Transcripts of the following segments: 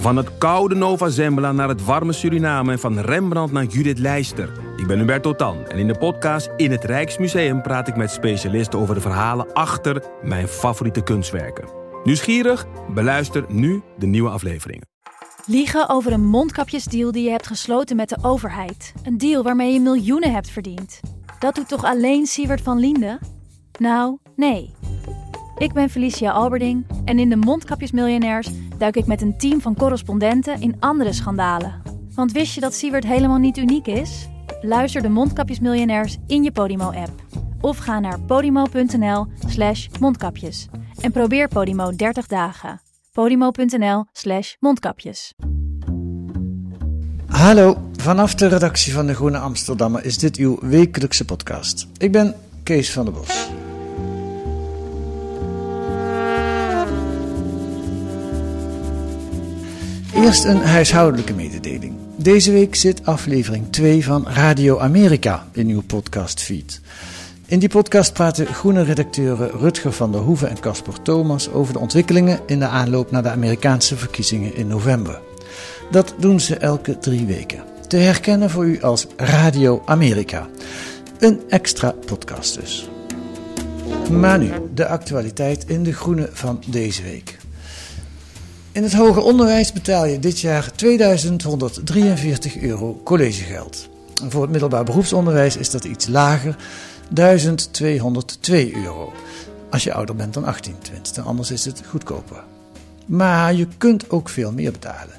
Van het koude Nova Zembla naar het warme Suriname en van Rembrandt naar Judith Leister. Ik ben Hubert Totan en in de podcast In het Rijksmuseum praat ik met specialisten over de verhalen achter mijn favoriete kunstwerken. Nieuwsgierig? Beluister nu de nieuwe afleveringen. Liegen over een mondkapjesdeal die je hebt gesloten met de overheid. Een deal waarmee je miljoenen hebt verdiend. Dat doet toch alleen Siewert van Liende? Nou, nee. Ik ben Felicia Alberding en in de Mondkapjesmiljonairs duik ik met een team van correspondenten in andere schandalen. Want wist je dat Siewert helemaal niet uniek is? Luister de Mondkapjesmiljonairs in je Podimo-app. Of ga naar podimo.nl slash mondkapjes. En probeer Podimo 30 dagen. podimo.nl slash mondkapjes. Hallo, vanaf de redactie van De Groene Amsterdammer is dit uw wekelijkse podcast. Ik ben Kees van der Bos. Eerst een huishoudelijke mededeling. Deze week zit aflevering 2 van Radio Amerika in uw podcastfeed. In die podcast praten groene redacteuren Rutger van der Hoeven en Casper Thomas over de ontwikkelingen in de aanloop naar de Amerikaanse verkiezingen in november. Dat doen ze elke drie weken. Te herkennen voor u als Radio Amerika. Een extra podcast dus. Maar nu de actualiteit in de groene van deze week. In het hoger onderwijs betaal je dit jaar 2143 euro collegegeld. Voor het middelbaar beroepsonderwijs is dat iets lager, 1202 euro. Als je ouder bent dan 18 tenminste, anders is het goedkoper. Maar je kunt ook veel meer betalen.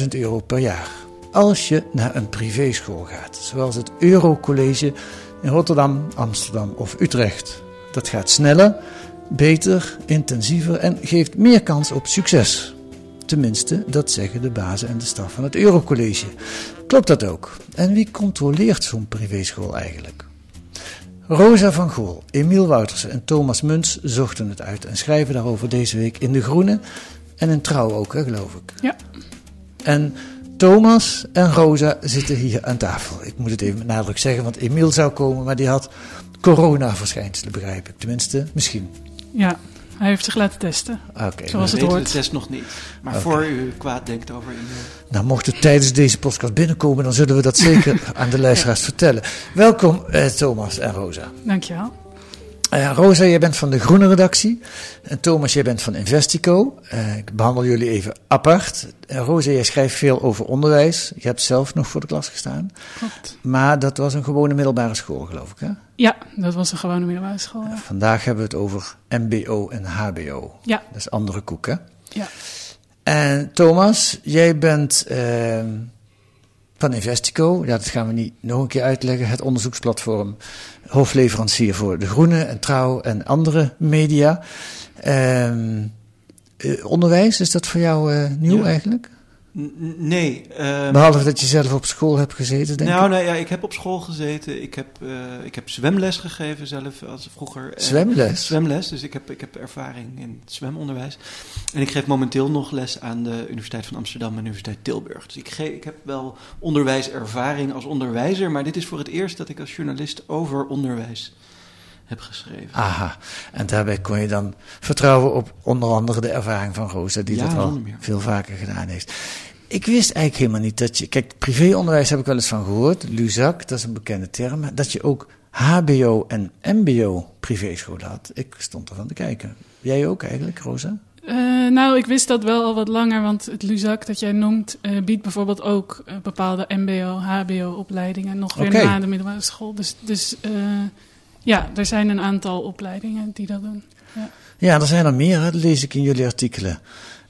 20.000 euro per jaar. Als je naar een privéschool gaat, zoals het Eurocollege in Rotterdam, Amsterdam of Utrecht. Dat gaat sneller, beter, intensiever en geeft meer kans op succes. Tenminste, dat zeggen de bazen en de staf van het Eurocollege. Klopt dat ook? En wie controleert zo'n privéschool eigenlijk? Rosa van Gool, Emiel Woutersen en Thomas Muns zochten het uit en schrijven daarover deze week in De Groene en in Trouw ook, hè, geloof ik. Ja. En Thomas en Rosa zitten hier aan tafel. Ik moet het even met nadruk zeggen, want Emiel zou komen, maar die had coronaverschijnselen, begrijp ik. Tenminste, misschien. Ja, hij heeft zich laten testen. Oké. Zoals het hoort. de test nog niet. Maar voor u kwaad denkt over in de... Nou, mocht het tijdens deze podcast binnenkomen, dan zullen we dat zeker aan de luisteraars vertellen. Welkom, eh, Thomas en Rosa. Dankjewel. Eh, Rosa, jij bent van de Groene redactie. En Thomas, jij bent van Investico. Eh, ik behandel jullie even apart. En Rosa, jij schrijft veel over onderwijs. Je hebt zelf nog voor de klas gestaan. Klopt. Maar dat was een gewone middelbare school, geloof ik. Hè? Ja, dat was een gewone middelbare school. Ja. Vandaag hebben we het over MBO en HBO. Ja. Dat is andere koek, hè? ja. En Thomas, jij bent ehm, van Investico. Ja, dat gaan we niet nog een keer uitleggen. Het onderzoeksplatform, hoofdleverancier voor De Groene en Trouw en andere media. Ehm, eh, onderwijs, is dat voor jou eh, nieuw Ja. eigenlijk? Nee. ehm, Behalve dat je zelf op school hebt gezeten, denk nou, ik. nou ja, ik heb op school gezeten. Ik heb, eh, ik heb zwemles gegeven zelf als vroeger. Zwemles? Zwemles, dus ik heb, ik heb ervaring in het zwemonderwijs. En ik geef momenteel nog les aan de Universiteit van Amsterdam en Universiteit Tilburg. Dus ik, ge- ik heb wel onderwijservaring als onderwijzer, maar dit is voor het eerst dat ik als journalist over onderwijs heb geschreven. Aha, en daarbij kon je dan vertrouwen op onder andere de ervaring van Rosa, die Ja, dat al veel vaker gedaan heeft. Ik wist eigenlijk helemaal niet dat je. Kijk, privéonderwijs heb ik wel eens van gehoord, Luzak, dat is een bekende term, dat je ook HBO en MBO privéscholen had. Ik stond ervan te kijken. Jij ook eigenlijk, Rosa? Eh, nou, ik wist dat wel al wat langer, want het Luzak dat jij noemt eh, biedt bijvoorbeeld ook eh, bepaalde MBO, HBO-opleidingen nog weer na de middelbare school. Dus, dus ja, er zijn een aantal opleidingen die dat doen. Ja. Ja, er zijn er meer, hè? dat lees ik in jullie artikelen.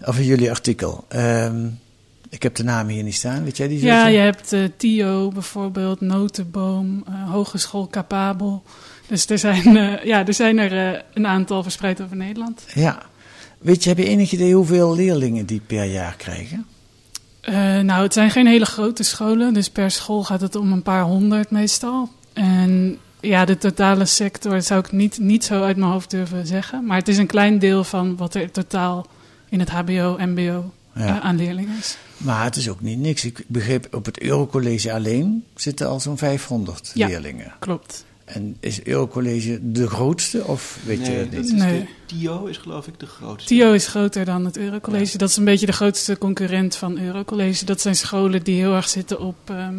Of in jullie artikel. Ehm, ik heb de namen hier niet staan, weet jij die? Ja, je hebt eh, TIO bijvoorbeeld, Notenboom, eh, Hogeschool Capabel. Dus er zijn, eh, ja, er, zijn er een aantal verspreid over Nederland. Ja. Weet je, heb je enig idee hoeveel leerlingen die per jaar krijgen? Nou, het zijn geen hele grote scholen, dus per school gaat het om een paar honderd meestal. En ja, de totale sector zou ik niet, niet zo uit mijn hoofd durven zeggen. Maar het is een klein deel van wat er totaal in het HBO, MBO Ja. aan leerlingen is. Maar het is ook niet niks. Ik begreep, op het Eurocollege alleen zitten al zo'n 500 Ja. leerlingen. Klopt. En is Eurocollege de grootste of weet nee, je dat dat niet? is Nee. TIO is geloof ik de grootste. TIO is groter dan het Eurocollege. Dat is een beetje de grootste concurrent van Eurocollege. Dat zijn scholen die heel erg zitten op ehm,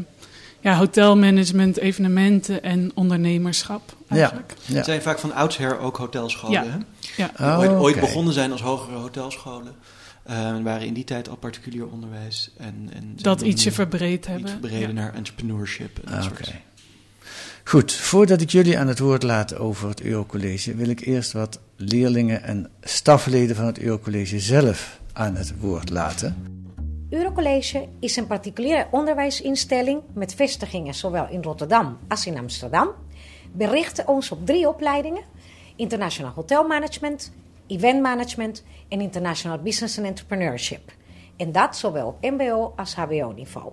ja, hotelmanagement, evenementen en ondernemerschap. Eigenlijk. Ja. Het zijn vaak van oudsher ook hotelscholen. Ja. Hè? Ja. Die Oh, ooit, begonnen zijn als hogere hotelscholen. Eh, en waren in die tijd al particulier onderwijs. En, en Dat ietsje verbreed iets hebben. verbreden Ja. naar entrepreneurship. En dat Ah, soort. Oké. Goed, voordat ik jullie aan het woord laat over het Eurocollege, wil ik eerst wat leerlingen en stafleden van het Eurocollege zelf aan het woord laten. Eurocollege is een particuliere onderwijsinstelling met vestigingen zowel in Rotterdam als in Amsterdam. We richten ons op drie opleidingen: International Hotel Management, Event Management en International Business and Entrepreneurship. En dat zowel op MBO als HBO-niveau.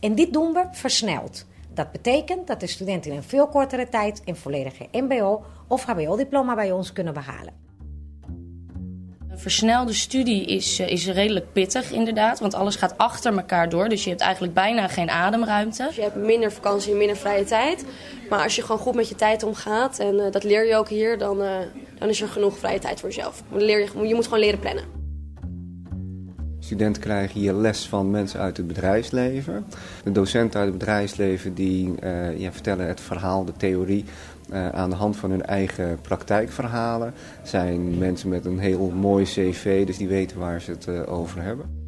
En dit doen we versneld. Dat betekent dat de studenten in een veel kortere tijd een volledige MBO of HBO-diploma bij ons kunnen behalen. Een versnelde studie is, eh, is redelijk pittig inderdaad, want alles gaat achter elkaar door. Dus je hebt eigenlijk bijna geen ademruimte. Dus je hebt minder vakantie en minder vrije tijd. Maar als je gewoon goed met je tijd omgaat, en eh, dat leer je ook hier, dan, eh, dan is er genoeg vrije tijd voor jezelf. Je, je moet gewoon leren plannen. Studenten krijgen hier les van mensen uit het bedrijfsleven. De docenten uit het bedrijfsleven die eh, ja, vertellen het verhaal, de theorie eh, aan de hand van hun eigen praktijkverhalen. Zijn mensen met een heel mooi cv, dus die weten waar ze het eh, over hebben.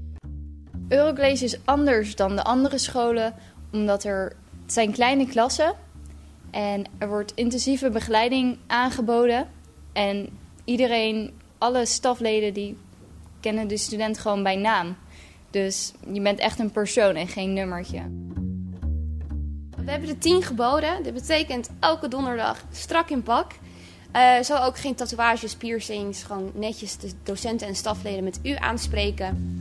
Eurocollege is anders dan de andere scholen, omdat er het zijn kleine klassen en er wordt intensieve begeleiding aangeboden. En iedereen, alle stafleden, die kennen de student gewoon bij naam. Dus je bent echt een persoon en geen nummertje. We hebben de 10 geboden. Dit betekent elke donderdag strak in pak. Eh zo ook geen tatoeages, piercings. Gewoon netjes de docenten en stafleden met u aanspreken.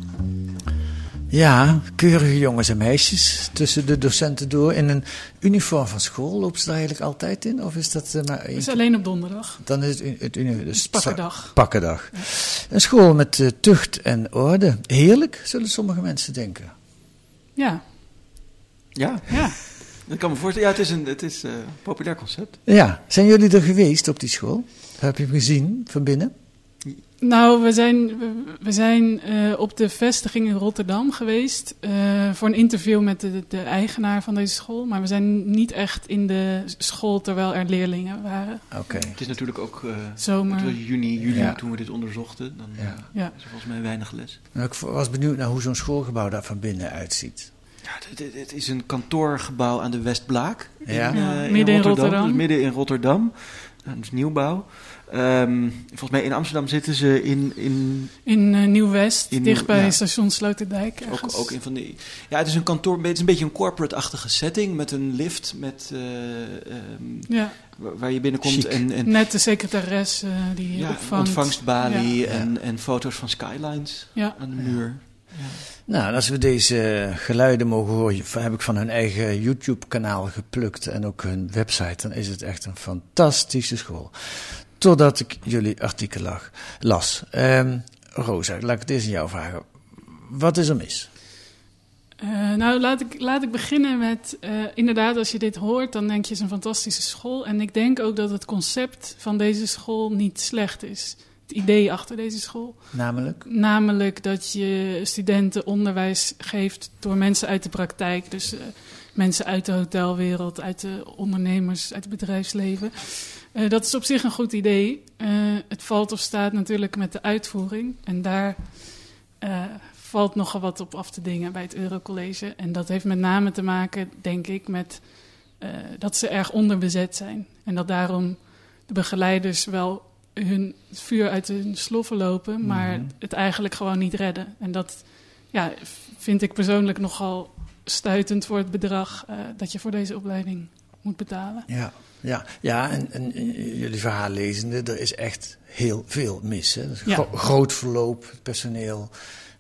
Ja, keurige jongens en meisjes tussen de docenten door. In een uniform van school lopen ze daar eigenlijk altijd in? Of is dat eh, maar één is alleen op donderdag. Dan is het, het uniform. Dus Pakkendag. Pakkendag. Een school met eh, tucht en orde. Heerlijk, zullen sommige mensen denken. Ja, Ja, ja. dat kan me voorstellen. Ja, het is een het is, eh, een populair concept. Ja, zijn jullie er geweest op die school? Heb je hem gezien van binnen? Nou, we zijn, we, zijn eh, op de vestiging in Rotterdam geweest eh, voor een interview met de, de eigenaar van deze school. Maar we zijn niet echt in de school terwijl er leerlingen waren. Oké. Het is natuurlijk ook eh, Zomer. het was juni, juli Ja. toen we dit onderzochten. Dan Ja. Ja. is er volgens mij weinig les. Nou, ik was benieuwd naar hoe zo'n schoolgebouw daar van binnen uitziet. Ja, het, is een kantoorgebouw aan de Westblaak. Ja. In, Ja, eh, midden in Rotterdam. Dus midden in Rotterdam. Eh, dus nieuwbouw. Ehm, volgens mij in Amsterdam zitten ze in, in In eh, Nieuw-West, dicht bij ja. station Sloterdijk. ook, ergens. ook in van die. Ja, het is een kantoor. Het is een beetje een corporate-achtige setting met een lift met eh, ehm, Ja, waar je binnenkomt Chic. en, en net de secretares eh, die ja, opvangt. ontvangstbalie Ja. En, en foto's van skylines Ja. aan de muur. Nou, en als we deze geluiden mogen horen, heb ik van hun eigen YouTube-kanaal geplukt en ook hun website, dan is het echt een fantastische school. Totdat ik jullie artikel lag, las. Ehm, Rosa, laat ik het eens aan jou vragen. Wat is er mis? Eh, nou, laat ik, laat ik beginnen met... eh, inderdaad, als je dit hoort, dan denk je... het is een fantastische school. En ik denk ook dat het concept van deze school niet slecht is. Het idee achter deze school. Namelijk? Namelijk dat je studenten onderwijs geeft door mensen uit de praktijk. Dus eh, mensen uit de hotelwereld, uit de ondernemers, uit het bedrijfsleven. Eh, dat is op zich een goed idee. Eh, het valt of staat natuurlijk met de uitvoering. En daar eh, valt nogal wat op af te dingen bij het Eurocollege. En dat heeft met name te maken, denk ik, met dat ze erg onderbezet zijn. En dat daarom de begeleiders wel hun vuur uit hun sloffen lopen, maar Mhm. het eigenlijk gewoon niet redden. En dat ja, vind ik persoonlijk nogal stuitend voor het bedrag dat je voor deze opleiding moet betalen. Ja, ja, ja en, en, jullie verhaal lezende, er is echt heel veel mis. Hè? Dus Ja. gro- groot verloop, personeel,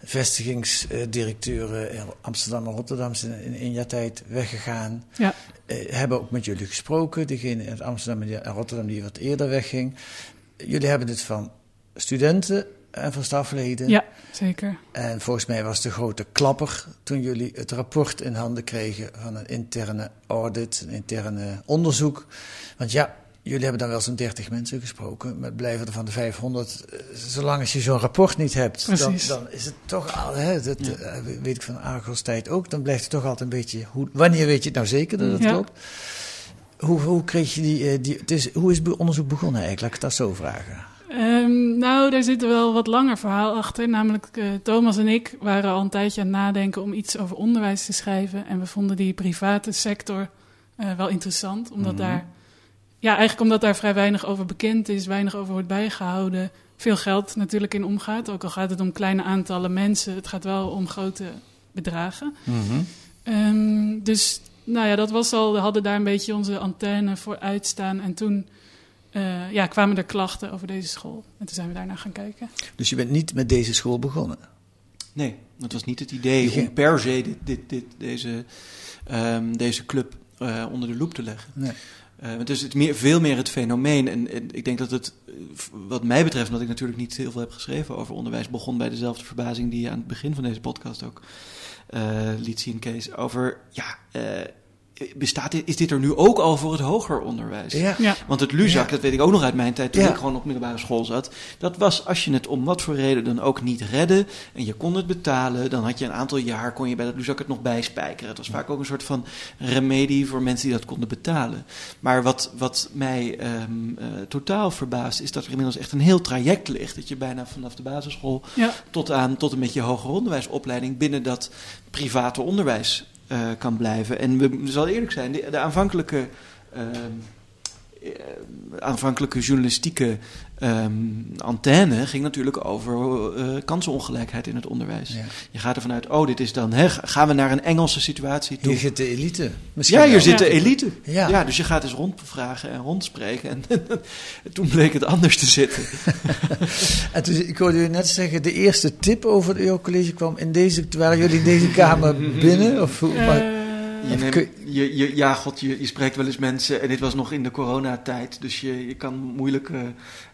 vestigingsdirecteuren in Amsterdam en Rotterdam zijn in één jaar tijd weggegaan. Ja. Eh, hebben ook met jullie gesproken, degene in Amsterdam en Rotterdam die wat eerder wegging. Jullie hebben dit van studenten en voor stafleden. Ja, zeker. En volgens mij was de grote klapper toen jullie het rapport in handen kregen van een interne audit, een interne onderzoek. Want ja, jullie hebben dan wel zo'n 30 mensen gesproken, maar blijven er van de 500. eh, Zolang als je zo'n rapport niet hebt, dan, dan is het toch al, hè, dat eh, weet ik van Argos tijd ook, dan blijft het toch altijd een beetje, hoe, wanneer weet je het nou zeker dat het Ja. klopt? Hoe, hoe kreeg je die, eh, die het is, hoe is het onderzoek begonnen eigenlijk? Laat ik het dat zo vragen. Ehm, nou, daar zit wel wat langer verhaal achter. Namelijk, eh, Thomas en ik waren al een tijdje aan het nadenken om iets over onderwijs te schrijven. En we vonden die private sector eh, wel interessant. Omdat Mhm. daar, ja, eigenlijk omdat daar vrij weinig over bekend is, weinig over wordt bijgehouden. Veel geld natuurlijk in omgaat. Ook al gaat het om kleine aantallen mensen, het gaat wel om grote bedragen. Ehm, dus nou ja, dat was al, we hadden daar een beetje onze antenne voor uitstaan. En toen eh, ja, kwamen er klachten over deze school. En toen zijn we daarna gaan kijken. Dus je bent niet met deze school begonnen? Nee, dat was niet het idee om per se dit, dit, dit, deze, ehm, deze club eh, onder de loep te leggen. Nee. Eh, het is het meer, veel meer het fenomeen. En, en ik denk dat het, wat mij betreft, omdat ik natuurlijk niet heel veel heb geschreven over onderwijs, begon bij dezelfde verbazing die je aan het begin van deze podcast ook eh, liet zien, Kees. Over, ja, eh, bestaat dit, is dit er nu ook al voor het hoger onderwijs? Ja. Ja. Want het Luzak, Ja. dat weet ik ook nog uit mijn tijd toen Ja. ik gewoon op middelbare school zat. Dat was als je het om wat voor reden dan ook niet redde en je kon het betalen, dan had je een aantal jaar, kon je bij dat Luzak het nog bijspijkeren. Het was vaak ook een soort van remedie voor mensen die dat konden betalen. Maar wat, wat mij ehm, eh, totaal verbaast, is dat er inmiddels echt een heel traject ligt. Dat je bijna vanaf de basisschool Ja. tot aan tot en met je hoger onderwijsopleiding binnen dat private onderwijs kan blijven. En we zal eerlijk zijn, de, de aanvankelijke, ehm, eh, aanvankelijke journalistieke ehm, antenne ging natuurlijk over eh, kansenongelijkheid in het onderwijs. Ja. Je gaat ervan uit, oh, dit is dan, hè, gaan we naar een Engelse situatie toe? Hier zit de elite. Misschien ja, hier wel. zit de elite. Ja. Ja. dus je gaat eens rondvragen en rondspreken. En toen bleek het anders te zitten. En toen, ik hoorde u net zeggen, de eerste tip over het Eurocollege kwam in deze, waren jullie in deze kamer binnen? Of, hoe- maar- Je, neemt- je, je, ja, god, je, je spreekt wel eens mensen. En dit was nog in de coronatijd. Dus je, je kan moeilijk. eh,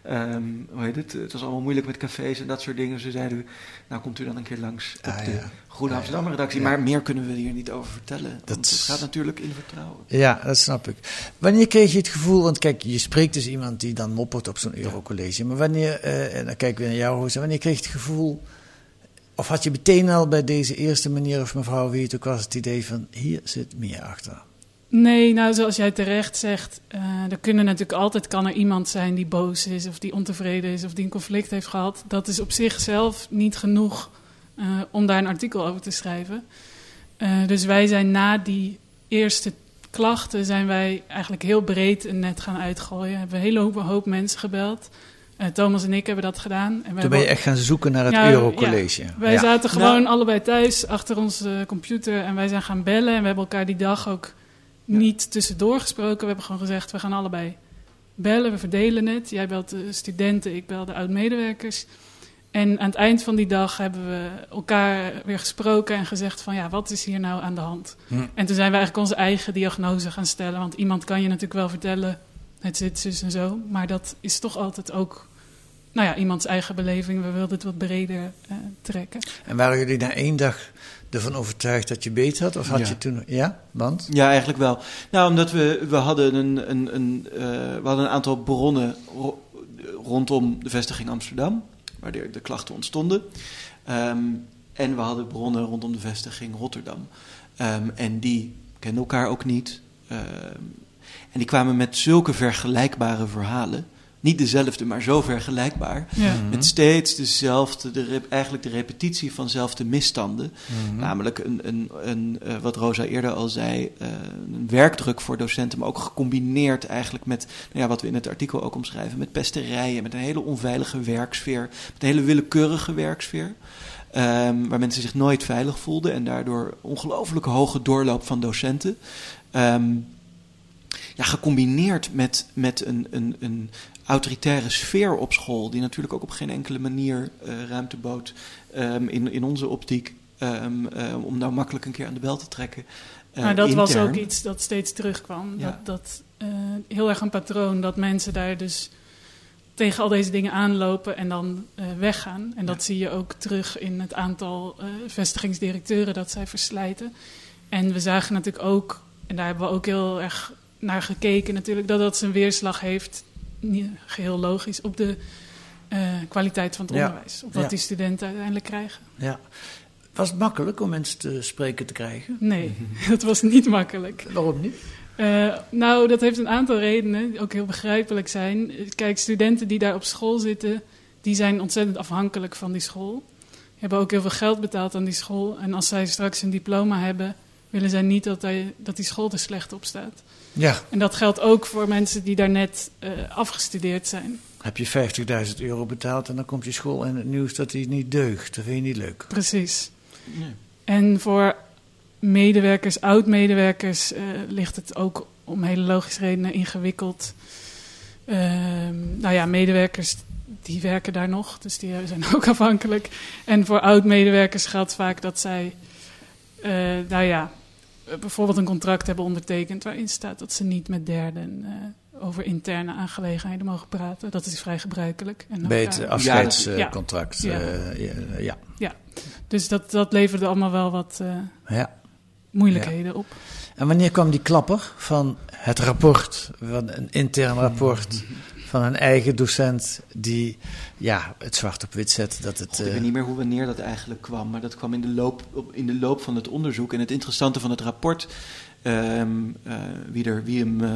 ehm, hoe heet het? Het was allemaal moeilijk met cafés en dat soort dingen. Ze zeiden: Nou, komt u dan een keer langs op Ah, de ja. Groene Ah, Amsterdam redactie. ja. Maar meer kunnen we hier niet over vertellen. Dat want het gaat natuurlijk in vertrouwen. Ja, dat snap ik. Wanneer kreeg je het gevoel, want kijk, je spreekt dus iemand die dan moppert op zo'n Eurocollege. Maar wanneer, eh, en dan kijken we naar jou, Rosa, wanneer kreeg je het gevoel, of had je meteen al bij deze eerste meneer of mevrouw, wie het ook was, het idee van, hier zit meer achter? Nee, nou zoals jij terecht zegt, eh, er kunnen natuurlijk altijd kan er iemand zijn die boos is of die ontevreden is of die een conflict heeft gehad. Dat is op zichzelf niet genoeg eh, om daar een artikel over te schrijven. Eh, dus wij zijn na die eerste klachten zijn wij eigenlijk heel breed een net gaan uitgooien. Hebben een hele hoop, hoop mensen gebeld. Eh, Thomas en ik hebben dat gedaan. En we Toen ben je echt gaan zoeken naar het Ja, Eurocollege. ja. Wij Ja. zaten gewoon Nou- allebei thuis achter onze computer en wij zijn gaan bellen. En we hebben elkaar die dag ook niet tussendoor gesproken. We hebben gewoon gezegd, we gaan allebei bellen, we verdelen het. Jij belt de studenten, ik bel de oud-medewerkers. En aan het eind van die dag hebben we elkaar weer gesproken en gezegd van ja, wat is hier nou aan de hand? Hm. En toen zijn we eigenlijk onze eigen diagnose gaan stellen. Want iemand kan je natuurlijk wel vertellen, het zit zus en zo. Maar dat is toch altijd ook, nou ja, iemands eigen beleving. We wilden het wat breder eh, trekken. En waren jullie na één dag ervan overtuigd dat je beter had? Of had Ja. je toen, ja, want? Ja, eigenlijk wel. Nou, omdat we, we hadden een, een, een, eh, we hadden een aantal bronnen ro- rondom de vestiging Amsterdam, waar de, de klachten ontstonden. Ehm, en we hadden bronnen rondom de vestiging Rotterdam. Ehm, en die kenden elkaar ook niet. Ehm, en die kwamen met zulke vergelijkbare verhalen. Niet dezelfde, maar zo vergelijkbaar. Ja. Mhm. Met steeds dezelfde, de, eigenlijk de repetitie van zelfde misstanden. Mhm. Namelijk een, een, een, eh, wat Rosa eerder al zei, eh, een werkdruk voor docenten, maar ook gecombineerd eigenlijk met nou ja, wat we in het artikel ook omschrijven, met pesterijen, met een hele onveilige werksfeer, met een hele willekeurige werksfeer. ehm, waar mensen zich nooit veilig voelden en daardoor ongelooflijk hoge doorloop van docenten. Ehm, ja, gecombineerd met, met een, een, een autoritaire sfeer op school, die natuurlijk ook op geen enkele manier eh, ruimte bood ehm, in, in onze optiek. ehm, eh, om nou makkelijk een keer aan de bel te trekken. eh, maar dat was ook iets dat steeds terugkwam. Ja. Dat, dat heel erg een patroon dat mensen daar dus tegen al deze dingen aanlopen en dan weggaan. En dat zie je ook terug in het aantal vestigingsdirecteuren dat zij verslijten. En we zagen natuurlijk ook, en daar hebben we ook heel erg naar gekeken natuurlijk, dat dat zijn weerslag heeft, niet geheel logisch, op de eh, kwaliteit van het Ja. onderwijs. Op wat Ja. die studenten uiteindelijk krijgen. Ja. Was het makkelijk om mensen te spreken te krijgen? Nee, dat was niet makkelijk. Waarom niet? Eh, nou, dat heeft een aantal redenen, die ook heel begrijpelijk zijn. Kijk, studenten die daar op school zitten, die zijn ontzettend afhankelijk van die school. Hebben ook heel veel geld betaald aan die school. En als zij straks een diploma hebben, willen zij niet dat, hij, dat die school er slecht op staat. Ja. En dat geldt ook voor mensen die daar net eh, afgestudeerd zijn. Heb je 50.000 euro betaald en dan komt je school in het nieuws dat die niet deugt. Dat vind je niet leuk. Precies. Ja. En voor medewerkers, oud-medewerkers, eh, ligt het ook om hele logische redenen ingewikkeld. Ehm, nou ja, medewerkers die werken daar nog, dus die zijn ook afhankelijk. En voor oud-medewerkers geldt vaak dat zij, eh, nou ja, bijvoorbeeld een contract hebben ondertekend waarin staat dat ze niet met derden eh, over interne aangelegenheden mogen praten. Dat is vrij gebruikelijk. En Bij het afscheidscontract. Ja. eh, ja. ja. Ja, dus dat, dat leverde allemaal wel wat eh, Ja. moeilijkheden op. En wanneer kwam die klapper van het rapport, van een intern rapport van een eigen docent die ja, het zwart op wit zet dat het... God, ik eh, weet niet meer hoe wanneer dat eigenlijk kwam, maar dat kwam in de loop, op, in de loop van het onderzoek. En het interessante van het rapport, ehm, eh, wie, er, wie hem eh,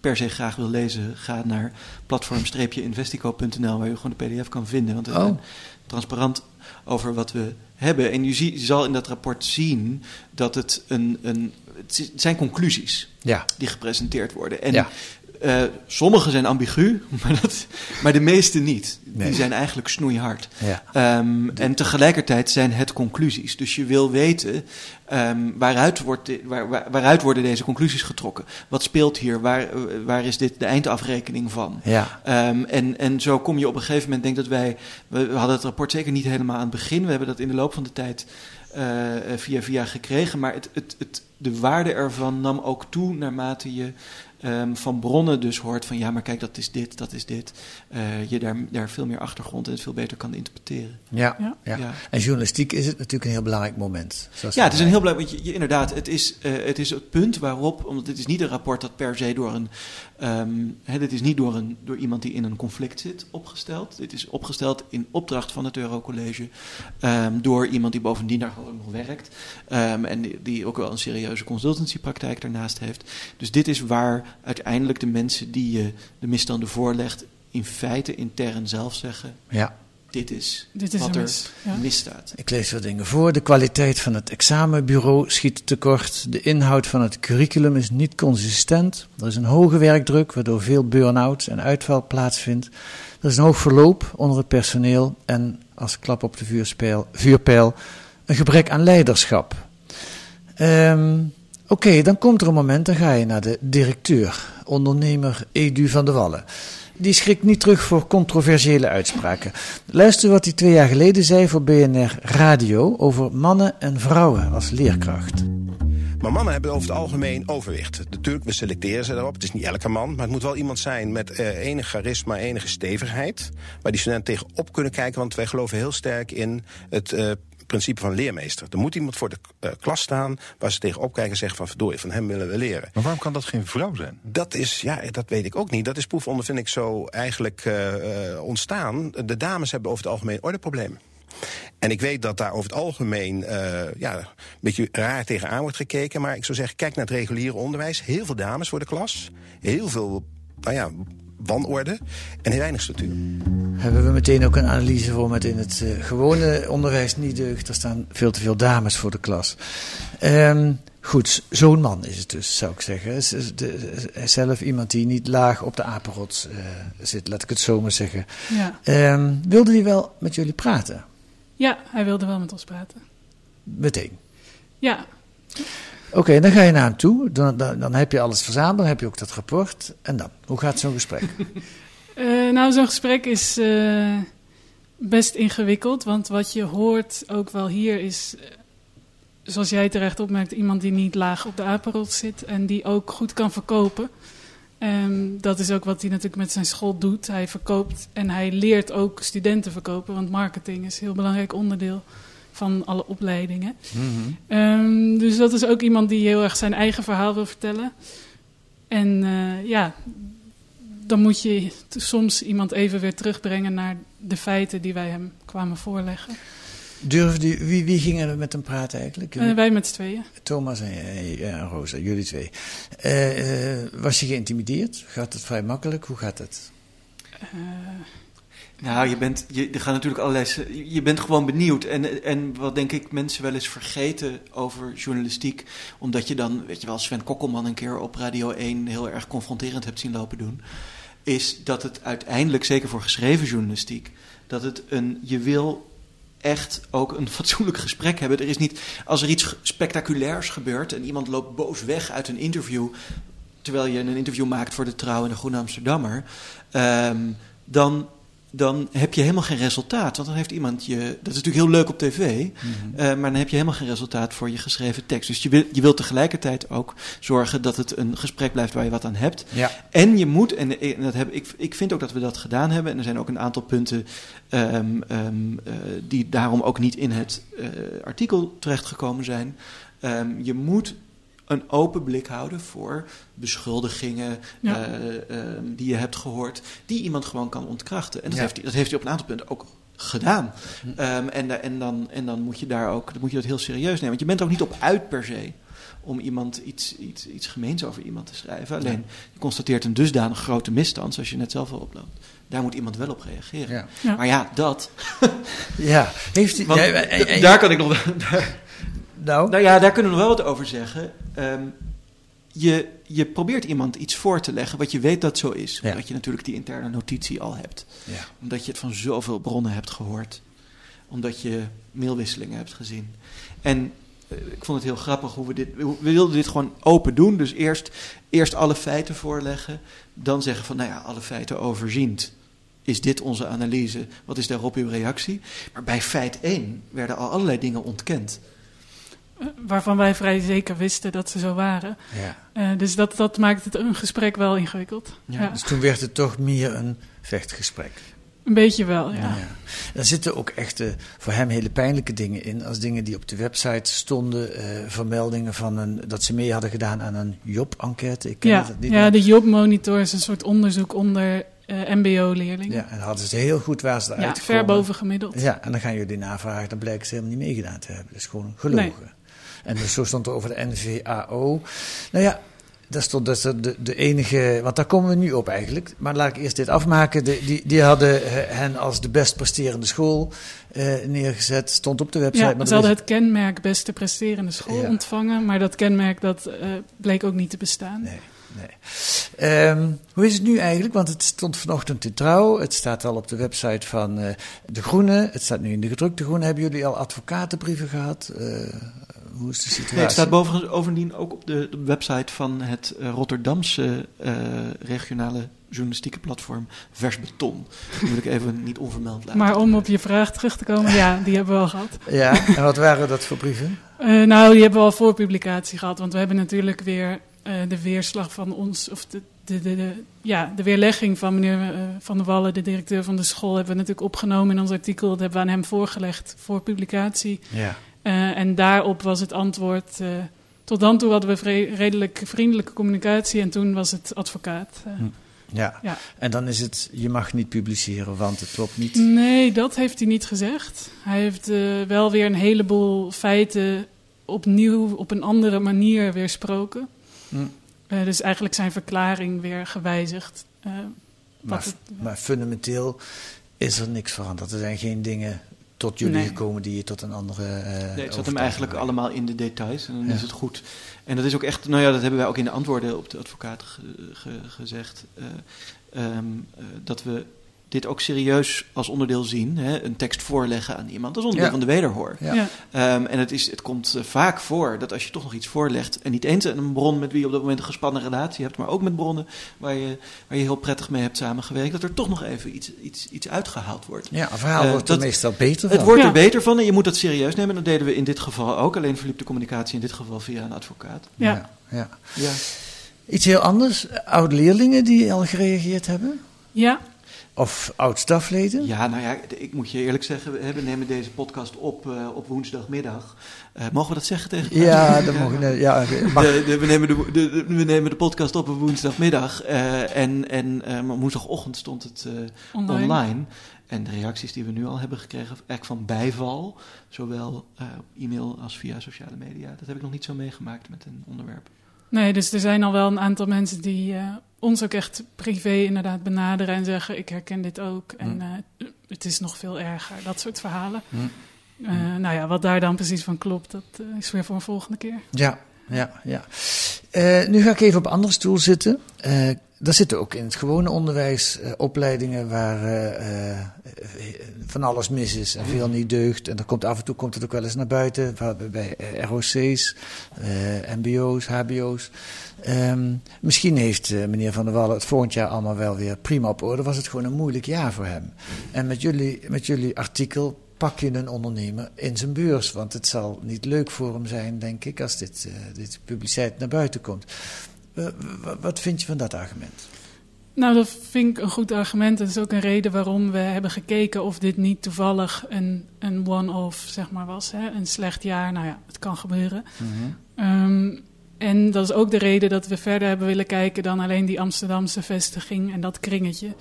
per se graag wil lezen, ga naar platform-investico.nl waar je gewoon de pdf kan vinden. Want we Oh. zijn transparant over wat we hebben. En je, zie, je zal in dat rapport zien dat het een... een het is- het zijn conclusies ja. die gepresenteerd worden. En Ja. Eh, sommige zijn ambigu, maar, dat, maar de meeste niet. Nee. Die zijn eigenlijk snoeihard. Ja. Ehm, en tegelijkertijd zijn het conclusies. Dus je wil weten ehm, waaruit, wordt de- waar, waar- waaruit worden deze conclusies getrokken. Wat speelt hier? Waar, eh, waar is dit de eindafrekening van? Ja. Ehm, en, en zo kom je op een gegeven moment, denk dat wij, we, hadden het rapport zeker niet helemaal aan het begin. We hebben dat in de loop van de tijd eh, via via gekregen. Maar het, het, het, de waarde ervan nam ook toe naarmate je ehm, van bronnen dus hoort van ja, maar kijk, dat is dit, dat is dit. Eh, je daar, daar veel meer achtergrond en het veel beter kan interpreteren. Ja, Ja. ja. Ja. En journalistiek is het natuurlijk een heel belangrijk moment. zoals Ja, het is een heel belangrijk, je, je- inderdaad, het is, eh, het is het punt waarop, omdat dit is niet een rapport dat per se door een, hè, dit is niet door, een, door iemand die in een conflict zit opgesteld. Dit is opgesteld in opdracht van het Eurocollege ehm, door iemand die bovendien daar gewoon nog werkt ehm, en die, ook wel een serieuze consultancypraktijk daarnaast heeft. Dus dit is waar uiteindelijk de mensen die je de misstanden voorlegt, in feite intern zelf zeggen, Ja. Dit is, Dit is wat er mis. Ja. misstaat. Ik lees wat dingen voor. De kwaliteit van het examenbureau schiet tekort. De inhoud van het curriculum is niet consistent. Er is een hoge werkdruk, waardoor veel burn-out en uitval plaatsvindt. Er is een hoog verloop onder het personeel en als klap op de vuurspijl, vuurpijl een gebrek aan leiderschap. Ehm, Oké, dan komt er een moment, dan ga je naar de directeur, ondernemer Edu van de Wallen. Die schrikt niet terug voor controversiële uitspraken. Luister wat hij twee jaar geleden zei voor BNR Radio over mannen en vrouwen als leerkracht. Maar mannen hebben over het algemeen overwicht. Natuurlijk, we selecteren ze daarop. Het is niet elke man, maar het moet wel iemand zijn met eh, enig charisma, enige stevigheid. Waar die studenten tegenop kunnen kijken, want wij geloven heel sterk in het eh, principe van leermeester. Er moet iemand voor de eh, klas staan waar ze tegenop kijken en zeggen van verdorie, van hem willen we leren. Maar waarom kan dat geen vrouw zijn? Dat is, ja, dat weet ik ook niet. Dat is proefondervind ik zo eigenlijk eh, eh, ontstaan. De dames hebben over het algemeen ordeproblemen. En ik weet dat daar over het algemeen ja, een beetje raar tegenaan wordt gekeken. Maar ik zou zeggen, kijk naar het reguliere onderwijs. Heel veel dames voor de klas. Heel veel, nou ja, wanorde. En heel weinig structuur. Hebben we meteen ook een analyse voor met in het eh, gewone onderwijs niet deugt. Er staan veel te veel dames voor de klas. Ehm, goed, zo'n man is het dus, zou ik zeggen. Is- is de- is zelf iemand die niet laag op de apenrots eh, zit, laat ik het zo maar zeggen. Ja. Ehm, wilde hij wel met jullie praten? ja, hij wilde wel met ons praten. Meteen. Ja, Oké, dan ga je naar hem toe. Dan, dan, dan heb je alles verzameld, dan heb je ook dat rapport. En dan, hoe gaat zo'n gesprek? Eh, nou, zo'n gesprek is eh, best ingewikkeld. Want wat je hoort ook wel hier is, eh, zoals jij terecht opmerkt, iemand die niet laag op de apenrot zit en die ook goed kan verkopen. En dat is ook wat hij natuurlijk met zijn school doet. Hij verkoopt en hij leert ook studenten verkopen, want marketing is een heel belangrijk onderdeel van alle opleidingen. Ehm, dus dat is ook iemand die heel erg zijn eigen verhaal wil vertellen. En eh, ja, dan moet je soms iemand even weer terugbrengen naar de feiten die wij hem kwamen voorleggen. Durfde, wie, wie ging er met hem praten eigenlijk? Eh, wij met z'n tweeën. Thomas en, eh, en Rosa, jullie twee. Eh, eh, was je geïntimideerd? Gaat het vrij makkelijk? Hoe gaat het? Nou, je bent, je, er gaan natuurlijk allerlei. Je bent gewoon benieuwd. En, en wat denk ik mensen wel eens vergeten over journalistiek. Omdat je dan, weet je wel, Sven Kokkelman een keer op Radio 1 heel erg confronterend hebt zien lopen doen. Is dat het uiteindelijk, zeker voor geschreven journalistiek, dat het een. Je wil echt ook een fatsoenlijk gesprek hebben. Er is niet. Als er iets spectaculairs gebeurt en iemand loopt boos weg uit een interview. terwijl je een interview maakt voor de Trouw en de Groene Amsterdammer. ehm, dan dan heb je helemaal geen resultaat. Want dan heeft iemand je. Dat is natuurlijk heel leuk op tv. eh, maar dan heb je helemaal geen resultaat voor je geschreven tekst. Dus je wil, je wilt tegelijkertijd ook zorgen dat het een gesprek blijft waar je wat aan hebt. Ja. En je moet, en, en dat heb, ik, ik vind ook dat we dat gedaan hebben. En er zijn ook een aantal punten ehm, ehm, eh, die daarom ook niet in het eh, artikel terechtgekomen zijn. Ehm, je moet een open blik houden voor beschuldigingen Ja. eh, ehm, die je hebt gehoord, die iemand gewoon kan ontkrachten. En dat, Ja. heeft, hij, dat heeft hij op een aantal punten ook gedaan. Ehm, en, da- en, dan, en dan moet je daar ook dan moet je dat heel serieus nemen. Want je bent er ook niet op uit per se om iemand iets, iets, iets gemeens over iemand te schrijven. Alleen je constateert een dusdanig grote misstand, zoals je net zelf al oploopt. Daar moet iemand wel op reageren. Ja. Ja. Maar ja, dat. Ja, heeft. Want ja, daar kan ik nog. Daar, nou, nou ja, daar kunnen we nog wel wat over zeggen. Ehm, je, je probeert iemand iets voor te leggen wat je weet dat zo is. Ja. Omdat je natuurlijk die interne notitie al hebt. Ja. Omdat je het van zoveel bronnen hebt gehoord. Omdat je mailwisselingen hebt gezien. En eh, ik vond het heel grappig hoe we dit... We wilden dit gewoon open doen. Dus eerst, eerst alle feiten voorleggen. Dan zeggen van, nou ja, alle feiten overziend. Is dit onze analyse? Wat is daarop uw reactie? Maar bij feit 1 werden al allerlei dingen ontkend. Waarvan wij vrij zeker wisten dat ze zo waren. ja. Eh, dus dat, dat maakt het een gesprek wel ingewikkeld. Ja. Ja, Dus toen werd het toch meer een vechtgesprek. Een beetje wel, ja. Ja. Er zitten ook echt voor hem hele pijnlijke dingen in. Als dingen die op de website stonden. eh, vermeldingen van een, dat ze mee hadden gedaan aan een Job-enquête. Ja, ja, de Jobmonitor is een soort onderzoek onder eh, MBO-leerlingen. ja, en dan hadden ze heel goed waar ze Ja, eruit ver boven gemiddeld. Ja, en dan gaan jullie navragen. Dan blijkt ze helemaal niet meegedaan te hebben. Is gewoon gelogen. En dus zo stond er over de NVAO. Nou ja, daar stond dus de, de, de enige. Want daar komen we nu op eigenlijk. Maar laat ik eerst dit afmaken. De, die, die hadden eh, hen als de best presterende school eh, neergezet. Stond op de website. Ja, maar ze hadden is- het kenmerk beste presterende school Ja. ontvangen, maar dat kenmerk dat eh, bleek ook niet te bestaan. Nee, nee. Ehm, hoe is het nu eigenlijk? Want het stond vanochtend in trouw. Het staat al op de website van De Groene. Het staat nu in de gedrukte Groene. Hebben jullie al advocatenbrieven gehad? Hoe is de situatie? Het staat bovendien bovendien ook op de, de website van het eh, Rotterdamse eh, regionale journalistieke platform Vers Beton. Die wil ik even niet onvermeld laten. Maar om op je vraag terug te komen, ja, die hebben we al gehad. Ja, en wat waren dat voor brieven? Eh, nou, die hebben we al voor publicatie gehad, want we hebben natuurlijk weer eh, de weerslag van ons, of de, de, de, de- ja, de weerlegging van meneer Van der Wallen, de directeur van de school, hebben we natuurlijk opgenomen in ons artikel. Dat hebben we aan hem voorgelegd voor publicatie. Ja. Eh, en daarop was het antwoord. eh, tot dan toe hadden we redelijk vriendelijke communicatie en toen was het advocaat. eh. Ja. Ja. en dan is het, je mag niet publiceren, want het klopt niet. Nee, dat heeft hij niet gezegd. Hij heeft wel weer een heleboel feiten opnieuw op een andere manier weersproken. Hm. Eh, dus eigenlijk zijn verklaring weer gewijzigd. Maar, het- maar fundamenteel is er niks veranderd. Er zijn geen dingen tot jullie Nee. gekomen die je tot een andere. eh Nee, het zat hem eigenlijk allemaal in de details en dan Ja. is het goed. En dat is ook echt, nou ja, dat hebben wij ook in de antwoorden op de advocaat ge- ge- gezegd. eh, ehm, eh, dat we dit ook serieus als onderdeel zien. Hè? Een tekst voorleggen aan iemand als onderdeel Ja. van de wederhoor. Ja. ja. Ehm, en het, is, het komt eh, vaak voor dat als je toch nog iets voorlegt. en niet eens een bron met wie je op dat moment een gespannen relatie hebt. maar ook met bronnen waar je, waar je heel prettig mee hebt samengewerkt. dat er toch nog even iets, iets, iets uitgehaald wordt. Ja, een verhaal Eh, wordt er dat- meestal beter Het van. wordt Ja. er beter van en je moet dat serieus nemen. En dat deden we in dit geval ook. Alleen verliep de communicatie in dit geval via een advocaat. Ja. ja. Ja. Iets heel anders. Oud-leerlingen die al gereageerd hebben? Ja. Of oud-stafleden? Ja, nou ja, ik moet je eerlijk zeggen, we we nemen deze podcast op uh, op woensdagmiddag. Uh, mogen we dat zeggen tegen Ja, dat mogen we. Ja, de, de, we, nemen de, de, we nemen de podcast op op woensdagmiddag. Uh, en en woensdagochtend stond het online. online. En de reacties die we nu al hebben gekregen, eigenlijk van bijval, zowel e-mail als via sociale media, dat heb ik nog niet zo meegemaakt met een onderwerp. Nee, dus er zijn al wel een aantal mensen die uh, ons ook echt privé inderdaad benaderen en zeggen: Ik herken dit ook. En uh, het is nog veel erger, dat soort verhalen. Uh, nou ja, wat daar dan precies van klopt, dat is weer voor een volgende keer. Ja, ja, ja. nu ga ik even op een andere stoel zitten. Daar zitten ook in het gewone onderwijs uh, opleidingen waar uh, uh, van alles mis is en veel niet deugt. En komt, af en toe komt het ook wel eens naar buiten, bij ROC's, MBO's, HBO's. Um, misschien heeft meneer Van der Wallen het volgend jaar allemaal wel weer prima op orde. Was het gewoon een moeilijk jaar voor hem. En met jullie, met jullie artikel pak je een ondernemer in zijn beurs. Want het zal niet leuk voor hem zijn, denk ik, als dit, dit publiciteit naar buiten komt. Uh, wat vind je van dat argument? Nou, dat vind ik een goed argument. Dat is ook een reden waarom we hebben gekeken of dit niet toevallig een, een one-off zeg maar, was. Hè? Een slecht jaar, nou ja, het kan gebeuren. Mm -hmm. um, en dat is ook de reden dat we verder hebben willen kijken dan alleen die Amsterdamse vestiging en dat kringetje.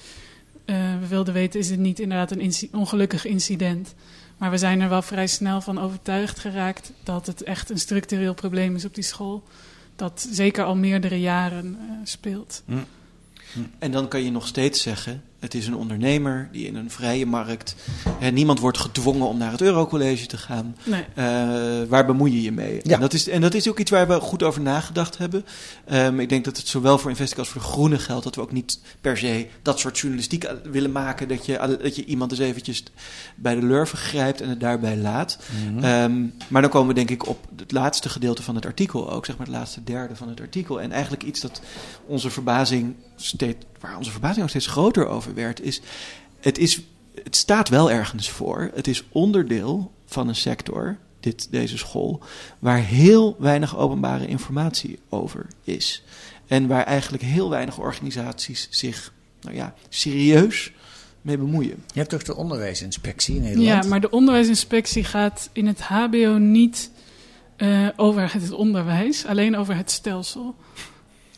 Uh, we wilden weten, is het niet inderdaad een inci ongelukkig incident? Maar we zijn er wel vrij snel van overtuigd geraakt dat het echt een structureel probleem is op die school dat zeker al meerdere jaren uh, speelt. Hm. Hm. En dan kan je nog steeds zeggen: het is een ondernemer die in een vrije markt. Hè, niemand wordt gedwongen om naar het Eurocollege te gaan. Nee. Uh, waar bemoei je je mee? Ja. En, dat is, en dat is ook iets waar we goed over nagedacht hebben. Um, ik denk dat het zowel voor Investic als voor de Groene geldt. Dat we ook niet per se dat soort journalistiek willen maken. Dat je, dat je iemand eens eventjes bij de lurven grijpt en het daarbij laat. Mm -hmm. um, maar dan komen we denk ik op het laatste gedeelte van het artikel ook. Zeg maar het laatste derde van het artikel. En eigenlijk iets dat onze verbazing steeds, waar onze verbazing ook steeds groter over werd, is het, is het staat wel ergens voor. Het is onderdeel van een sector, dit, deze school, waar heel weinig openbare informatie over is. En waar eigenlijk heel weinig organisaties zich nou ja, serieus mee bemoeien. Je hebt toch de onderwijsinspectie in Nederland? Ja, maar de onderwijsinspectie gaat in het HBO niet uh, over het onderwijs, alleen over het stelsel.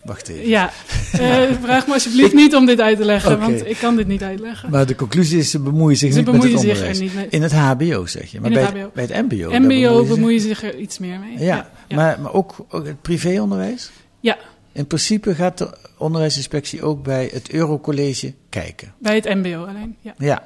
Wacht even. Ja, uh, vraag me alsjeblieft niet om dit uit te leggen, okay. want ik kan dit niet uitleggen. Maar de conclusie is, ze bemoeien zich ze niet bemoeien met het zich onderwijs. Er niet mee. In het hbo zeg je, maar In bij het, het, HBO. bij het mbo. MBO bemoeien zich er iets meer mee. Ja, ja. ja. Maar, maar ook, ook het privéonderwijs? Ja. In principe gaat de onderwijsinspectie ook bij het Eurocollege kijken. Bij het mbo alleen, ja. Ja.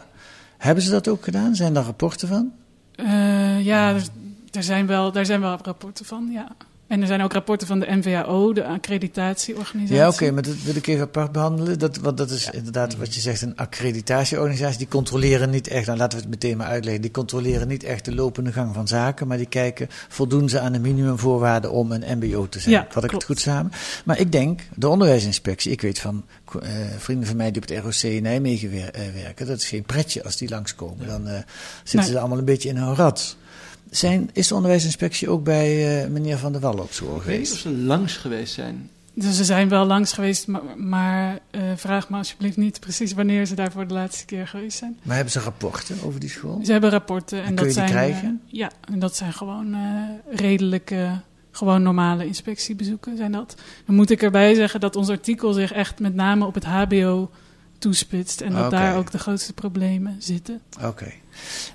Hebben ze dat ook gedaan? Zijn daar rapporten van? Uh, ja, er, er, zijn wel, daar zijn wel rapporten van, ja. En er zijn ook rapporten van de NVAO, de accreditatieorganisatie. Ja, oké, okay, maar dat wil ik even apart behandelen. Dat, want dat is ja. inderdaad wat je zegt, een accreditatieorganisatie. Die controleren niet echt, nou laten we het meteen maar uitleggen. Die controleren niet echt de lopende gang van zaken. Maar die kijken, voldoen ze aan de minimumvoorwaarden om een mbo te zijn. Ja, Vat ik het goed samen? Maar ik denk, de onderwijsinspectie, ik weet van uh, vrienden van mij die op het ROC in Nijmegen uh, werken. Dat is geen pretje als die langskomen. Dan uh, zitten nee. ze allemaal een beetje in een rat. Zijn, is de onderwijsinspectie ook bij uh, meneer Van der Wallen op school geweest? Ik weet niet of ze langs geweest zijn. Dus ze zijn wel langs geweest, maar, maar uh, vraag me alsjeblieft niet precies wanneer ze daar voor de laatste keer geweest zijn. Maar hebben ze rapporten over die school? Ze hebben rapporten. En, en dat kun je die zijn, krijgen? Uh, ja, en dat zijn gewoon uh, redelijke, gewoon normale inspectiebezoeken zijn dat. Dan moet ik erbij zeggen dat ons artikel zich echt met name op het HBO toespitst. En dat okay. daar ook de grootste problemen zitten. Oké. Okay.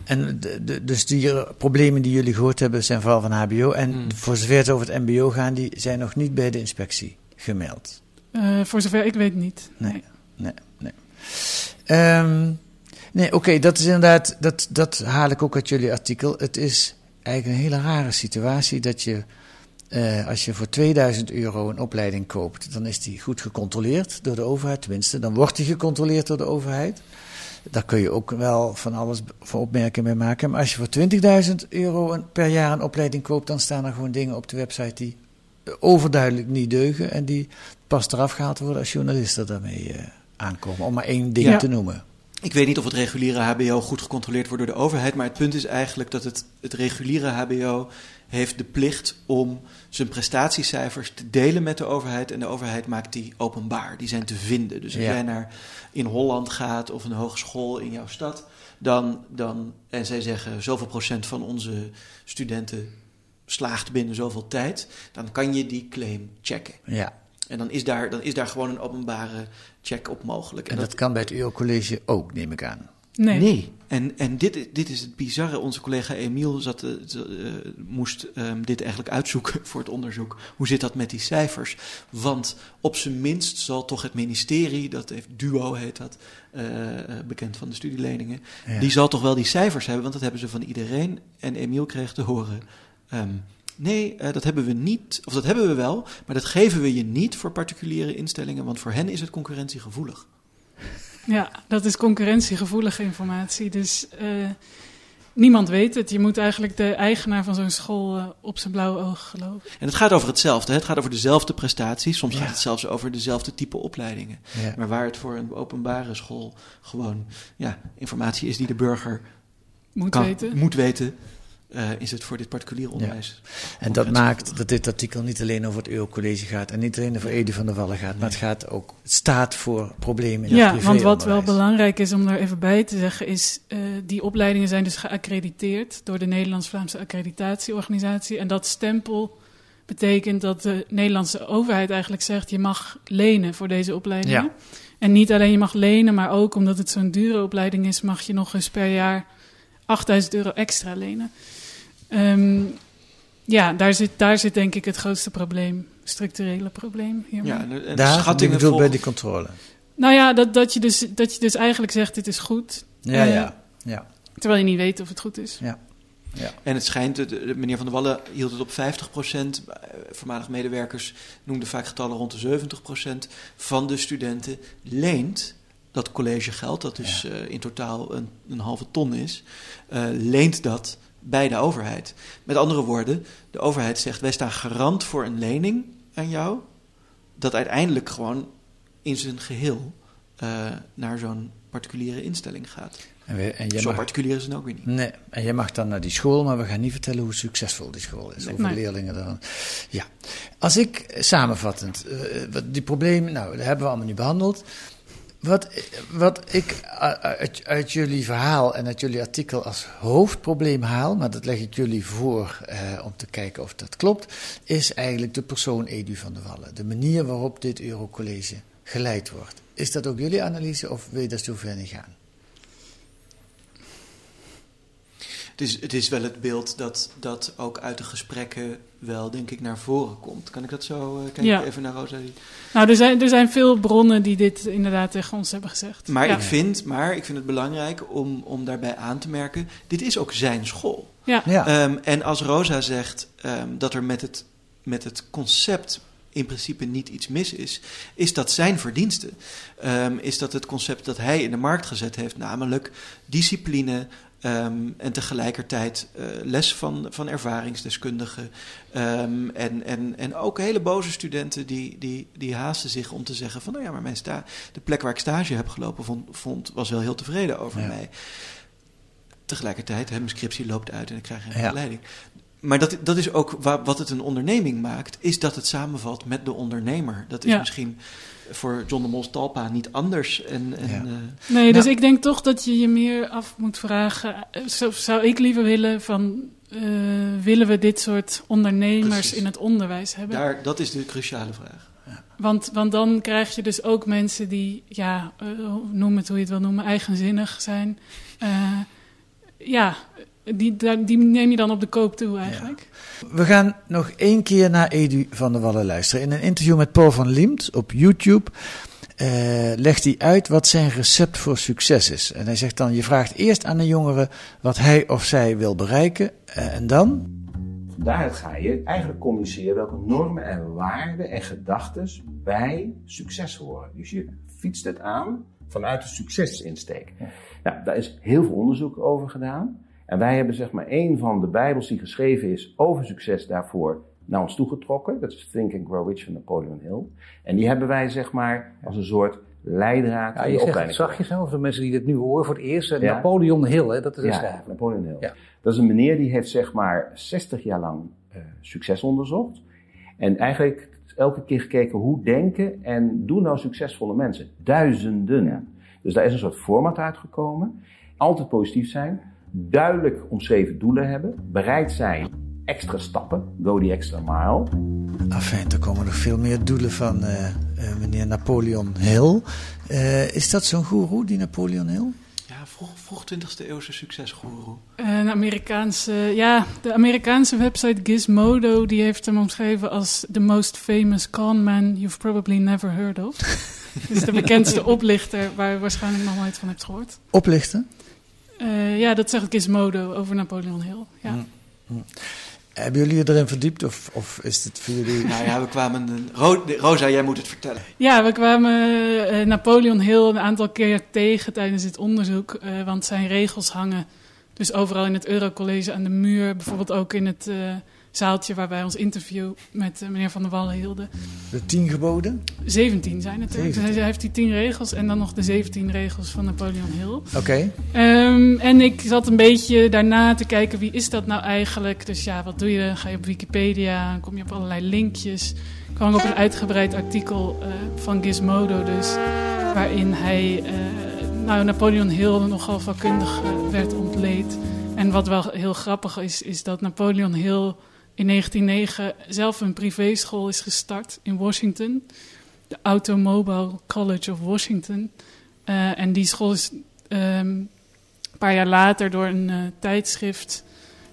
En de, de, dus die problemen die jullie gehoord hebben zijn vooral van HBO. En mm. voor zover het over het MBO gaan, die zijn nog niet bij de inspectie gemeld. Uh, voor zover ik weet niet. Nee, nee, nee. nee. Um, nee, oké, okay, dat is inderdaad, dat, dat haal ik ook uit jullie artikel. Het is eigenlijk een hele rare situatie dat je. Uh, als je voor 2000 euro een opleiding koopt, dan is die goed gecontroleerd door de overheid. Tenminste, dan wordt die gecontroleerd door de overheid. Daar kun je ook wel van alles voor opmerkingen mee maken. Maar als je voor 20.000 euro een, per jaar een opleiding koopt, dan staan er gewoon dingen op de website die overduidelijk niet deugen. En die pas eraf gehaald worden als journalisten daarmee uh, aankomen. Om maar één ding Ja. te noemen. Ik weet niet of het reguliere HBO goed gecontroleerd wordt door de overheid, maar het punt is eigenlijk dat het, het reguliere HBO heeft de plicht om zijn prestatiecijfers te delen met de overheid. En de overheid maakt die openbaar. Die zijn te vinden. Dus als Ja. jij naar in Holland gaat of een hogeschool in jouw stad, dan, dan, en zij zeggen zoveel procent van onze studenten slaagt binnen zoveel tijd, dan kan je die claim checken. Ja. En dan is daar, dan is daar gewoon een openbare check op mogelijk. En dat kan bij het Eurocollege ook, neem ik aan. Nee. En, en dit, dit is het bizarre. Onze collega Emiel zat, eh, eh, moest ehm, dit eigenlijk uitzoeken voor het onderzoek. Hoe zit dat met die cijfers? Want op zijn minst zal toch het ministerie, dat heeft Duo heet dat, eh, bekend van de studieleningen, Ja. die zal toch wel die cijfers hebben, want dat hebben ze van iedereen. En Emiel kreeg te horen. ehm, Nee, eh, dat hebben we niet. Of dat hebben we wel, maar dat geven we je niet voor particuliere instellingen, want voor hen is het concurrentiegevoelig. Ja, dat is concurrentiegevoelige informatie. Dus eh, niemand weet het. Je moet eigenlijk de eigenaar van zo'n school eh, op zijn blauwe oog geloven. En het gaat over hetzelfde. hè. Het gaat over dezelfde prestaties. Soms gaat het zelfs over dezelfde type opleidingen. Ja. Maar waar het voor een openbare school gewoon ja, informatie is die de burger Moet kan- weten. moet weten, eh, is het voor dit particulier onderwijs. En dat maakt dat dit artikel niet alleen over het Eurocollege gaat en niet alleen over Edi van der Wallen gaat, maar het gaat ook, het staat voor problemen in Ja, het want wat wel belangrijk is om daar even bij te zeggen, is eh die opleidingen zijn dus geaccrediteerd door de Nederlands-Vlaamse accreditatieorganisatie. En dat stempel betekent dat de Nederlandse overheid eigenlijk zegt, je mag lenen voor deze opleidingen. Ja. En niet alleen je mag lenen, maar ook omdat het zo'n dure opleiding is, mag je nog eens per jaar 8000 euro extra lenen. Ehm, ja, daar zit, daar zit denk ik het grootste probleem, structurele probleem hiermee. Ja, en, Daar, schattingen bedoel bij die controle. Nou ja, dat, dat, je dus, dat je dus eigenlijk zegt, dit is goed. Ja, Eh, ja, ja. Terwijl je niet weet of het goed is. Ja. Ja. En het schijnt, de, de- meneer Van der Wallen hield het op 50% Voormalig medewerkers noemden vaak getallen rond de 70% van de studenten leent dat collegegeld, dat dus eh, in totaal een, een halve ton is, eh, leent dat bij de overheid. Met andere woorden, de overheid zegt: wij staan garant voor een lening aan jou, dat uiteindelijk gewoon in zijn geheel eh, naar zo'n particuliere instelling gaat. En, we, en jij Zo mag- particulier is het ook weer niet. Nee, en jij mag dan naar die school, maar we gaan niet vertellen hoe succesvol die school is. Nee. Hoeveel Nee. leerlingen er dan. Ja. Als ik samenvattend, eh, wat die problemen, nou, dat hebben we allemaal nu behandeld. Wat, wat ik u- uit, jullie verhaal en uit jullie artikel als hoofdprobleem haal, maar dat leg ik jullie voor eh, om te kijken of dat klopt, is eigenlijk de persoon Edu van der Wallen. De manier waarop dit Eurocollege geleid wordt. Is dat ook jullie analyse of wil je daar zover niet gaan? Het is, het is wel het beeld dat, dat ook uit de gesprekken wel, denk ik, naar voren komt. Kan ik dat zo... eh, kijk Ja. ik even naar Rosalie. Nou, er zijn, er zijn veel bronnen die dit inderdaad tegen ons hebben gezegd. Maar, Ja. ik vind, maar ik vind het belangrijk om, om daarbij aan te merken... dit is ook zijn school. Ja. Ja. Ehm, en als Rosa zegt ehm, dat er met het, met het concept in principe niet iets mis is... is dat zijn verdienste. Ehm, is dat het concept dat hij in de markt gezet heeft... namelijk discipline... ehm, en tegelijkertijd eh, les van, van ervaringsdeskundigen. Ehm, en, en, en ook hele boze studenten die, die, die haasten zich om te zeggen: van nou ja, maar mijn sta de plek waar ik stage heb gelopen, vond, vond, was wel heel tevreden over Ja. mij. Tegelijkertijd, hè, mijn scriptie loopt uit en ik krijg geen Ja. begeleiding. Maar dat, dat is ook wa- wat het een onderneming maakt, is dat het samenvalt met de ondernemer. Dat is Ja. misschien voor John de Mos Talpa niet anders. En, en, Ja. eh, Nee, dus Nou- ik denk toch dat je je meer af moet vragen. eh, Zo, zou ik liever willen van. eh, willen we dit soort ondernemers Precies. in het onderwijs hebben? daar, dat is de cruciale vraag. Want, want dan krijg je dus ook mensen die, ja, noem het hoe je het wil noemen, eigenzinnig zijn. Eh, ja, die, die neem je dan op de koop toe eigenlijk. We gaan nog één keer naar Edu van der Wallen luisteren. In een interview met Paul van Liemt op YouTube eh, legt hij uit wat zijn recept voor succes is. En hij zegt dan, je vraagt eerst aan een jongere wat hij of zij wil bereiken. eh, en dan? Daaruit ga je eigenlijk communiceren welke normen en waarden en gedachten bij succes horen. Dus je fietst het aan vanuit de succesinsteek. Nou, daar is heel veel onderzoek over gedaan. En wij hebben zeg maar een van de bijbels die geschreven is over succes daarvoor naar ons toegetrokken. Dat is Think and Grow Rich van Napoleon Hill. En die hebben wij zeg maar als een soort leidraad Ja, in je de opleiding. zachtjes, hè, voor de mensen die dit nu horen voor het eerst. eh, Ja. Napoleon Hill, hè, dat is een Ja, schrijver. Napoleon Hill. Ja. Dat is een meneer die heeft zeg maar 60 jaar lang uh, succes onderzocht. En eigenlijk elke keer gekeken hoe denken en doen nou succesvolle mensen. Duizenden. Dus daar is een soort format uitgekomen. Altijd positief zijn. Duidelijk omschreven doelen hebben. Bereid zijn extra stappen. Go the extra mile. Enfin, er komen nog veel meer doelen van uh, uh, meneer Napoleon Hill. Uh, is dat zo'n goeroe, die Napoleon Hill? Ja, vroeg, vroeg 20e eeuwse succesgoeroe. Een Amerikaanse, ja, de Amerikaanse website Gizmodo die heeft hem omschreven als the most famous con man you've probably never heard of. dus de bekendste oplichter waar je waarschijnlijk nog nooit van hebt gehoord. Oplichten? Ja, dat zegt Gizmodo over Napoleon Hill. Ja. Mm, mm. Hebben jullie erin verdiept of, of is het voor jullie... Nou ja, we kwamen... Rosa, jij moet het vertellen. Ja, we kwamen uh, Napoleon Hill een aantal keer tegen tijdens dit onderzoek. Uh, want zijn regels hangen dus overal in het Eurocollege aan de muur. Bijvoorbeeld ook in het uh, zaaltje waar wij ons interview met meneer Van der Wallen hielden. De tien geboden? 17 zijn het. 17. Dus hij heeft die tien regels en dan nog de 17 regels van Napoleon Hill. Oké. Okay. Um, en ik zat een beetje daarna te kijken, wie is dat nou eigenlijk? Dus ja, wat doe je? Dan ga je op Wikipedia, dan kom je op allerlei linkjes. Ik kwam op een uitgebreid artikel uh, van Gizmodo dus, waarin hij... Uh, nou, Napoleon Hill nogal vakkundig werd ontleed. En wat wel heel grappig is, is dat Napoleon Hill in 1909 zelf een privéschool is gestart in Washington. De Automobile College of Washington. Uh, en die school is um, een paar jaar later door een uh, tijdschrift,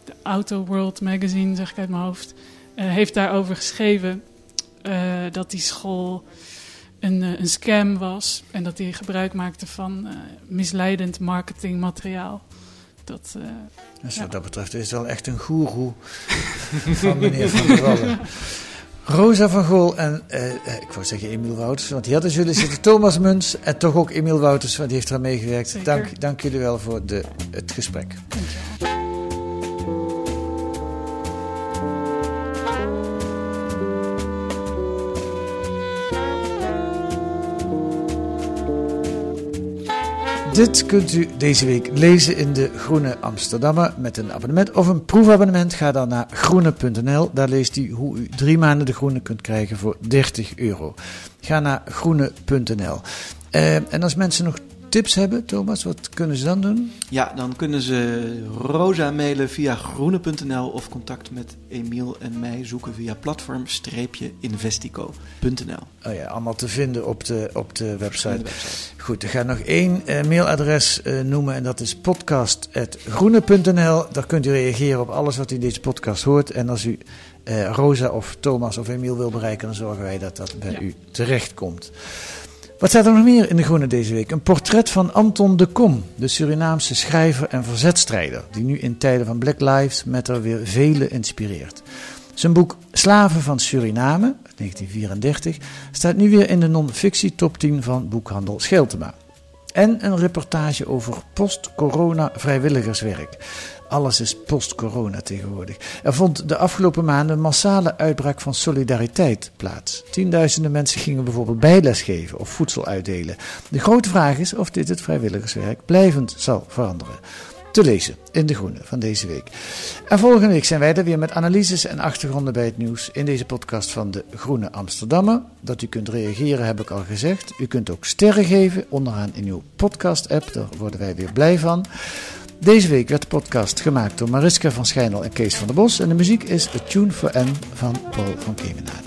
de Auto World Magazine, zeg ik uit mijn hoofd, uh, heeft daarover geschreven dat die school een, een scam was en dat hij gebruik maakte van misleidend marketingmateriaal. Dat, uh, dus wat dat betreft is het wel echt een goeroe van meneer Van der Wallen. Rosa van Gool en uh, ik wou zeggen Emiel Wouters, want die hadden jullie zitten. Thomas Muns en toch ook Emiel Wouters, want die heeft eraan meegewerkt. Dank, dank jullie wel voor de, het gesprek. Dankjewel. Dit kunt u deze week lezen in de Groene Amsterdammer met een abonnement of een proefabonnement. Ga dan naar groene.nl. Daar leest u hoe u drie maanden de Groene kunt krijgen voor 30 euro. Ga naar groene.nl. Uh, en als mensen nog tips hebben, Thomas, wat kunnen ze dan doen? Ja, dan kunnen ze Rosa mailen via groene.nl of contact met Emiel en mij zoeken via platform-investico.nl. Oh ja, allemaal te vinden op de, op de website. Goed, ik ga nog één uh, mailadres uh, noemen en dat is podcast.groene.nl. Daar kunt u reageren op alles wat u in deze podcast hoort. En als u uh, Rosa of Thomas of Emiel wil bereiken, dan zorgen wij dat dat bij ja. u terechtkomt. Wat staat er nog meer in De Groene deze week? Een portret van Anton de Kom, de Surinaamse schrijver en verzetstrijder, die nu in tijden van Black Lives Matter weer velen inspireert. Zijn boek Slaven van Suriname, 1934, staat nu weer in de non-fictie top 10 van boekhandel Scheltema. En een reportage over post-corona vrijwilligerswerk. Alles is post-corona tegenwoordig. Er vond de afgelopen maanden een massale uitbraak van solidariteit plaats. Tienduizenden mensen gingen bijvoorbeeld bijles geven of voedsel uitdelen. De grote vraag is of dit het vrijwilligerswerk blijvend zal veranderen. Te lezen in De Groene van deze week. En volgende week zijn wij er weer met analyses en achtergronden bij het nieuws in deze podcast van De Groene Amsterdammer. Dat u kunt reageren heb ik al gezegd. U kunt ook sterren geven onderaan in uw podcast-app. Daar worden wij weer blij van. Deze week werd de podcast gemaakt door Mariska van Schijnel en Kees van der Bos. En de muziek is A Tune for N van Paul van Kemenade.